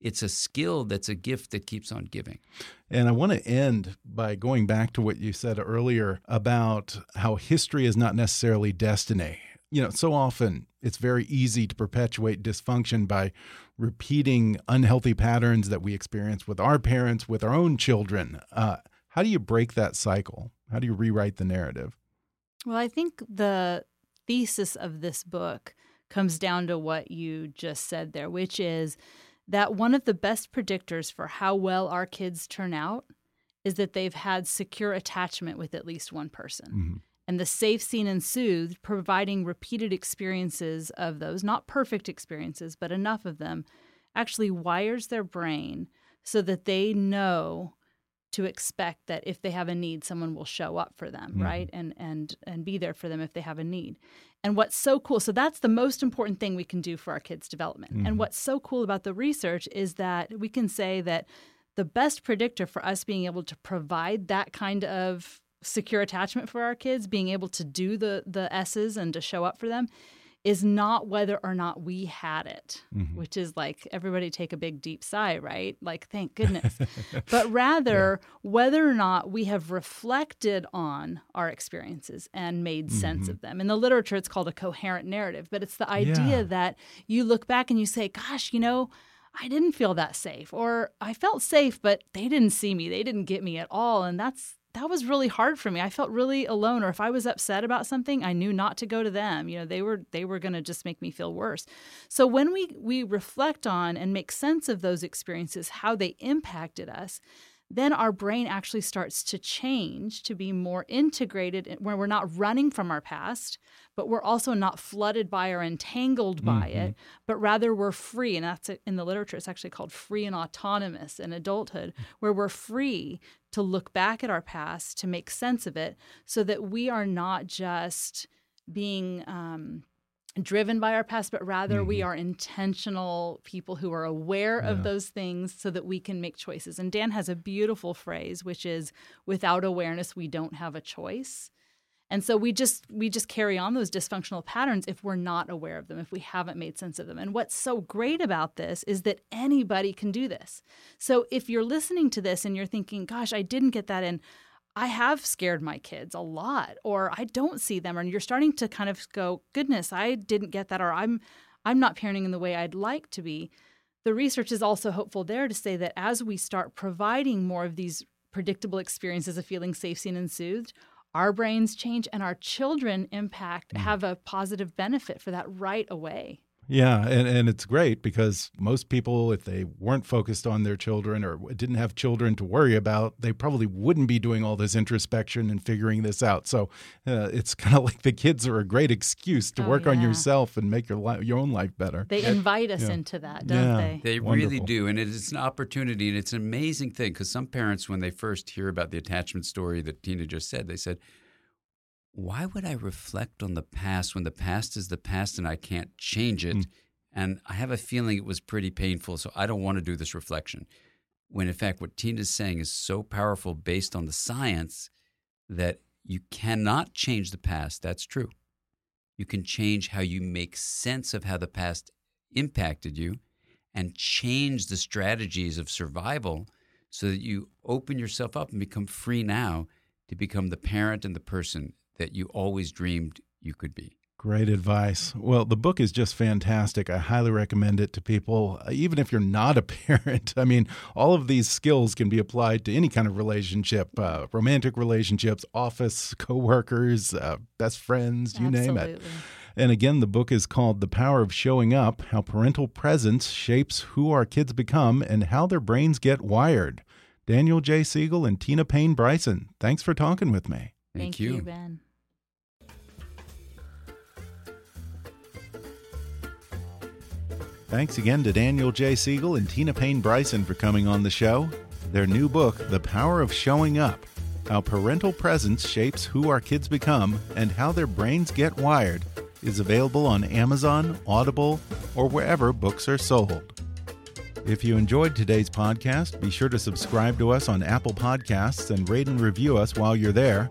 [SPEAKER 4] it's a skill that's a gift that keeps on giving.
[SPEAKER 2] And I want to end by going back to what you said earlier about how history is not necessarily destiny. You know, so often it's very easy to perpetuate dysfunction by repeating unhealthy patterns that we experience with our parents, with our own children. Uh, how do you break that cycle? How do you rewrite the narrative?
[SPEAKER 3] Well, I think the thesis of this book comes down to what you just said there, which is that one of the best predictors for how well our kids turn out is that they've had secure attachment with at least one person. Mm-hmm. And the safe, seen, and soothed, providing repeated experiences of those, not perfect experiences, but enough of them, actually wires their brain so that they know to expect that if they have a need someone will show up for them mm-hmm. right and and and be there for them if they have a need and what's so cool, so that's the most important thing we can do for our kids' development. Mm-hmm. And what's so cool about the research is that we can say that the best predictor for us being able to provide that kind of secure attachment for our kids, being able to do the the S's and to show up for them, is not whether or not we had it,
[SPEAKER 2] Mhm.
[SPEAKER 3] which is like everybody take a big deep sigh, right? Like, thank goodness. but rather whether or not we have reflected on our experiences and made sense
[SPEAKER 2] Mhm.
[SPEAKER 3] of them. In the literature, it's called a coherent narrative, but it's the idea
[SPEAKER 2] Yeah.
[SPEAKER 3] that you look back and you say, gosh, you know, I didn't feel that safe, or I felt safe, but they didn't see me. They didn't get me at all. And that's that was really hard for me. I felt really alone or if I was upset about something, I knew not to go to them. You know, they were they were going to just make me feel worse. So when we we reflect on and make sense of those experiences, how they impacted us, then our brain actually starts to change to be more integrated eh, where we're not running from our past, but we're also not flooded by or entangled by it, mm-hmm. but rather we're free. And that's in the literature, it's actually called free and autonomous in adulthood, mm. where we're free to look back at our past, to make sense of it, so that we are not just being um, driven by our past, but rather we are intentional people who are aware
[SPEAKER 2] Yeah.
[SPEAKER 3] of those things so that we can make choices. And Dan has a beautiful phrase, which is without awareness, we don't have a choice. And so we just we just carry on those dysfunctional patterns if we're not aware of them, if we haven't made sense of them. And what's so great about this is that anybody can do this. So if you're listening to this and you're thinking, gosh, I didn't get that in, I have scared my kids a lot, or I don't see them, and you're starting to kind of go, goodness, I didn't get that, or I'm I'm not parenting in the way I'd like to be. The research is also hopeful there to say that as we start providing more of these predictable experiences of feeling safe, seen, and soothed, our brains change and our children impact mm. have a positive benefit for that right away.
[SPEAKER 2] Yeah, and, and it's great because most people, if they weren't focused on their children or didn't have children to worry about, they probably wouldn't be doing all this introspection and figuring this out. So uh, it's kind of like the kids are a great excuse to
[SPEAKER 3] Oh,
[SPEAKER 2] work on yourself and make your li your own life better.
[SPEAKER 3] They invite us
[SPEAKER 2] Yeah.
[SPEAKER 3] into that, don't
[SPEAKER 2] Yeah.
[SPEAKER 3] they?
[SPEAKER 4] They really do. And it is an opportunity. And it's an amazing thing because some parents, when they first hear about the attachment story that Tina just said, they said, Why would I reflect on the past when the past is the past and I can't change it? Hmm. And I have a feeling it was pretty painful. So I don't want to do this reflection. When in fact, what Tina's saying is so powerful based on the science that you cannot change the past. That's true. You can change how you make sense of how the past impacted you and change the strategies of survival so that you open yourself up and become free now to become the parent and the person that you always dreamed you could be.
[SPEAKER 2] Great advice. Well, the book is just fantastic. I highly recommend it to people, uh, even if you're not a parent. I mean, all of these skills can be applied to any kind of relationship uh, romantic relationships, office, coworkers, uh, best friends, you name it.
[SPEAKER 3] Absolutely.
[SPEAKER 2] And again, the book is called The Power of Showing Up How Parental Presence Shapes Who Our Kids Become and How Their Brains Get Wired. Daniel J. Siegel and Tina Payne Bryson, thanks for talking with me.
[SPEAKER 4] Thank,
[SPEAKER 3] you, Ben.
[SPEAKER 2] Thanks again to Daniel J. Siegel and Tina Payne Bryson for coming on the show. Their new book, The Power of Showing Up How Parental Presence Shapes Who Our Kids Become and How Their Brains Get Wired, is available on Amazon, Audible, or wherever books are sold. If you enjoyed today's podcast, be sure to subscribe to us on Apple Podcasts and rate and review us while you're there.